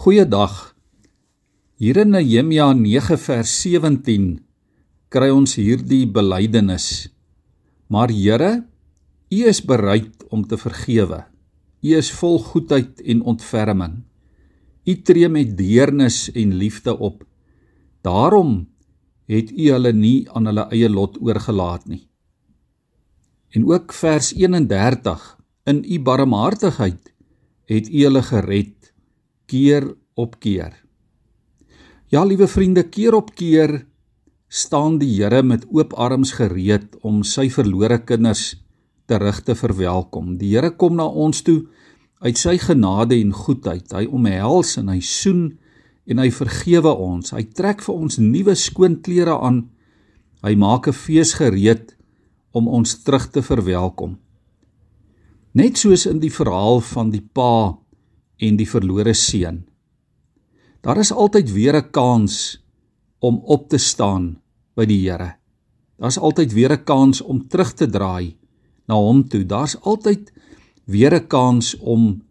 Goeiedag. Hier in Nehemia 9 vers 17 kry ons hierdie belydenis. Maar Here, U is bereid om te vergewe. U is vol goedheid en ontferming. U tree met deernis en liefde op. Daarom het U hulle nie aan hulle eie lot oorgelaat nie. En ook vers 31 in U barmhartigheid het U hulle gered keer op keer. Ja, liewe vriende, keer op keer staan die Here met oop arms gereed om sy verlore kinders terug te verwelkom. Die Here kom na ons toe uit sy genade en goedheid. Hy omhels en hy soen en hy vergewe ons. Hy trek vir ons nuwe skoon klere aan. Hy maak 'n fees gereed om ons terug te verwelkom. Net soos in die verhaal van die pa en die verlore seun. Daar is altyd weer 'n kans om op te staan by die Here. Daar's altyd weer 'n kans om terug te draai na hom toe. Daar's altyd weer 'n kans om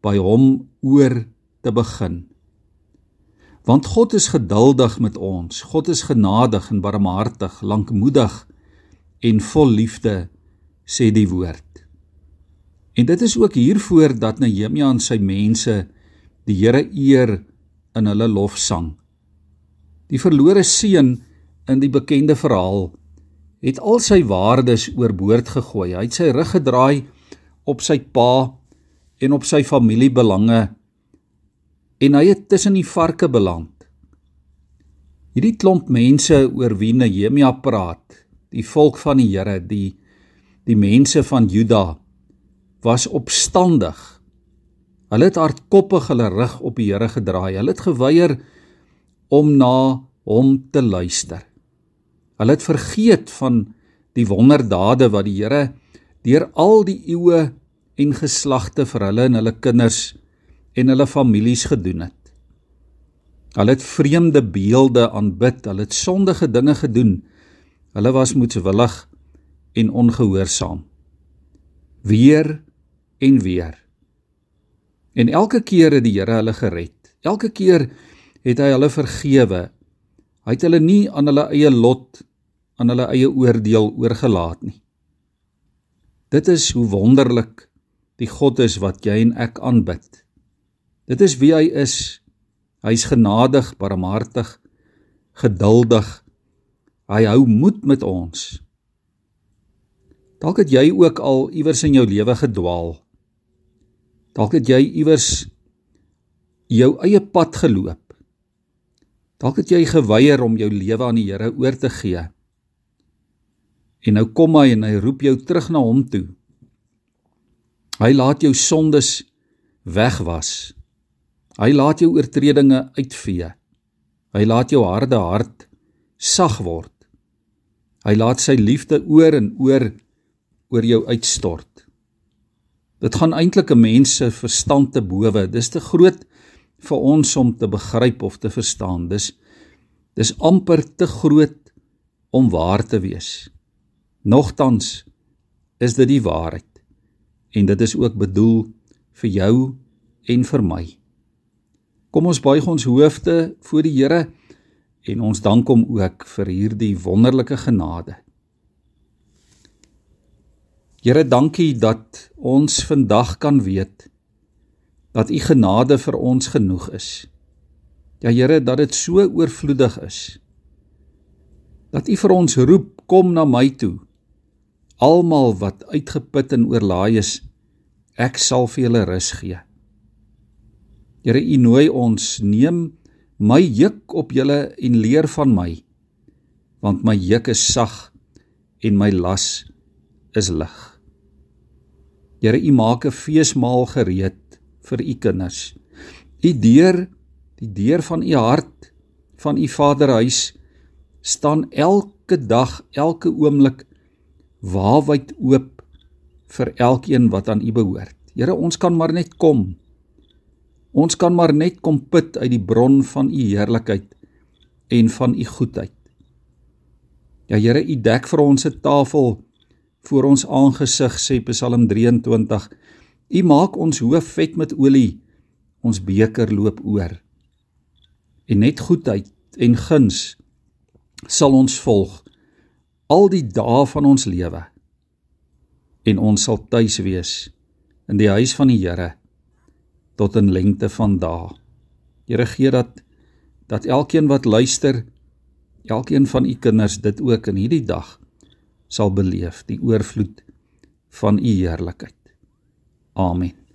by hom oor te begin. Want God is geduldig met ons. God is genadig en barmhartig, lankmoedig en vol liefde, sê die woord. En dit is ook hiervoor dat Nehemia en sy mense die Here eer in hulle lofsang. Die verlore seun in die bekende verhaal het al sy waardes oorboord gegooi. Hy het sy rug gedraai op sy pa en op sy familiebelange en hy het tussen die varke beland. Hierdie klomp mense oor wie Nehemia praat, die volk van die Here, die die mense van Juda was opstandig. Hulle het hardkoppig hulle rug op die Here gedraai. Hulle het geweier om na hom te luister. Hulle het vergeet van die wonderdade wat die Here deur al die eeue en geslagte vir hulle en hulle kinders en hulle families gedoen het. Hulle het vreemde beelde aanbid, hulle het sondige dinge gedoen. Hulle was moedswillig en ongehoorsaam. Weer en weer. En elke keer het die Here hulle gered. Elke keer het hy hulle vergewe. Hy het hulle nie aan hulle eie lot, aan hulle eie oordeel oorgelaat nie. Dit is hoe wonderlik die God is wat jy en ek aanbid. Dit is wie hy is. Hy's genadig, barmhartig, geduldig. Hy hou moed met ons. Dalk het jy ook al iewers in jou lewe gedwaal. Dalk het jy iewers jou eie pad geloop. Dalk het jy geweier om jou lewe aan die Here oor te gee. En nou kom hy en hy roep jou terug na hom toe. Hy laat jou sondes wegwas. Hy laat jou oortredinge uitvee. Hy laat jou harde hart sag word. Hy laat sy liefde oor en oor oor jou uitstort. Dit gaan eintlik 'n mens se verstand te bowe. Dis te groot vir ons om te begryp of te verstaan. Dis dis amper te groot om waar te wees. Nogtans is dit die waarheid. En dit is ook bedoel vir jou en vir my. Kom ons buig ons hoofde voor die Here en ons dank hom ook vir hierdie wonderlike genade. Here, dankie dat ons vandag kan weet dat u genade vir ons genoeg is. Ja Here, dat dit so oorvloedig is. Dat u vir ons roep, kom na my toe. Almal wat uitgeput en oorlaai is, ek sal vir julle rus gee. Here, u nooi ons, neem my juk op julle en leer van my, want my juk is sag en my las is lig. Here, U maak 'n feesmaal gereed vir U kinders. U deur, die deur van U hart van U Vaderhuis staan elke dag, elke oomblik waawyd oop vir elkeen wat aan U behoort. Here, ons kan maar net kom. Ons kan maar net kom put uit die bron van U heerlikheid en van U goedheid. Ja Here, U dek vir ons 'n tafel voor ons aangesig sê Psalm 23 U maak ons hoof vet met olie ons beker loop oor. En net goedheid en guns sal ons volg al die dae van ons lewe. En ons sal tuis wees in die huis van die Here tot in lengte van dae. Here gee dat dat elkeen wat luister, elkeen van u kinders dit ook in hierdie dag sal beleef, die oorvloed van u heerlikheid. Amen.